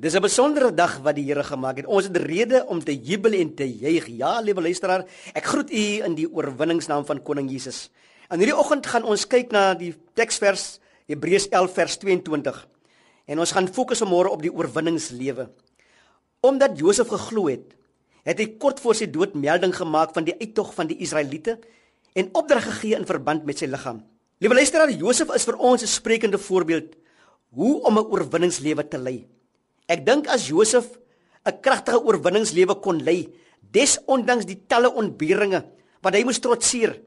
Dis 'n besondere dag wat die Here gemaak het. Ons het rede om te jubel en te juig. Ja, liewe luisteraar, ek groet u in die oorwinningsnaam van Koning Jesus. En hierdie oggend gaan ons kyk na die teksvers Hebreërs 11 vers 22. En ons gaan fokus môre op die oorwinningslewe. Omdat Josef geglo het, het hy kort voor sy dood melding gemaak van die uittog van die Israeliete en opdrag gegee in verband met sy liggaam. Liewe luisteraar, Josef is vir ons 'n sprekende voorbeeld hoe om 'n oorwinningslewe te lei. Ek dink as Josef 'n kragtige oorwinningslewe kon lei, desondanks die talle ontberinge wat hy moes trotseer,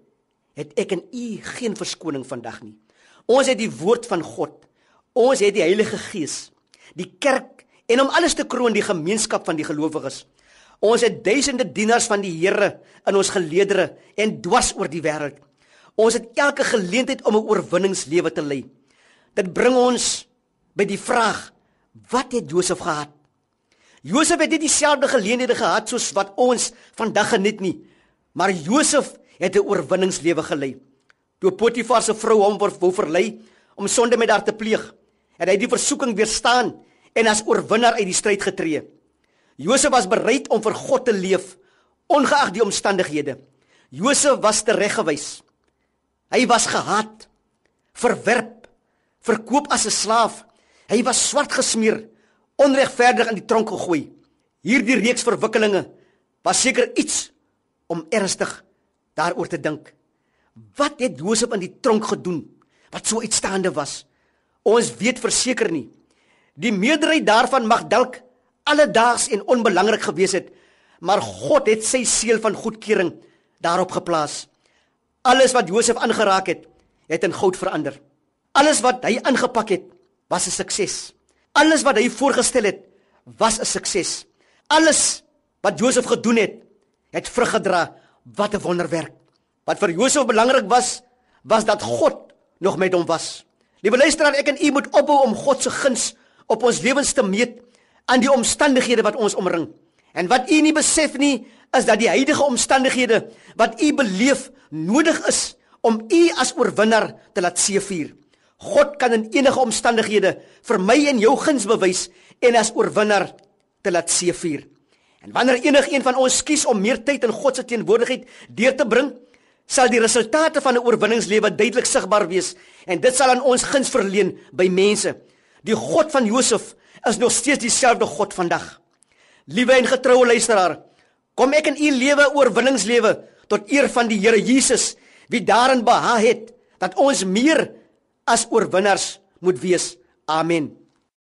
het ek en u geen verskoning vandag nie. Ons het die woord van God. Ons het die Heilige Gees, die kerk en om alles te kroon die gemeenskap van die gelowiges. Ons het duisende dienaars van die Here in ons geleedere en dwars oor die wêreld. Ons het elke geleentheid om 'n oorwinningslewe te lei. Dit bring ons by die vraag Wat het Josef gehad? Josef het nie dieselfde geleenthede gehad soos wat ons vandag geniet nie. Maar Josef het 'n oorwinningslewe gelei. Toe Potifar se vrou hom wou verlei om sonde met haar te pleeg, het hy die versoeking weerstaan en as oorwinnaar uit die stryd getree. Josef was bereid om vir God te leef ongeag die omstandighede. Josef was tereggewys. Hy was gehaat, verwerp, verkoop as 'n slaaf Hy was swart gesmeer, onregverdig in die tronk gegooi. Hierdie reeks verwikkelinge was seker iets om ernstig daaroor te dink. Wat het Josef in die tronk gedoen wat so uitstaande was? Ons weet verseker nie. Die meerderheid daarvan mag dalk alledaags en onbelangrik gewees het, maar God het sy seël van goedkeuring daarop geplaas. Alles wat Josef aangeraak het, het in goud verander. Alles wat hy aangepak het, was 'n sukses. Alles wat hy voorgestel het, was 'n sukses. Alles wat Josef gedoen het, het vrug gedra. Wat 'n wonderwerk. Wat vir Josef belangrik was, was dat God nog met hom was. Liewe luisteraar, ek en u moet ophou om God se guns op ons lewens te meet aan die omstandighede wat ons omring. En wat u nie besef nie, is dat die huidige omstandighede wat u beleef nodig is om u as oorwinnaar te laat seëvier. God kan in enige omstandighede vir my en jou guns bewys en as oorwinnaar te laat seëvier. En wanneer enigeen van ons kies om meer tyd in God se teenwoordigheid deur te bring, sal die resultate van 'n oorwinningslewe duidelik sigbaar wees en dit sal aan ons guns verleen by mense. Die God van Josef is nog steeds dieselfde God vandag. Liewe en getroue luisteraar, kom ek in u lewe oorwinningslewe tot eer van die Here Jesus, wie daarin behaag het dat ons meer as oorwinnaars moet wees. Amen.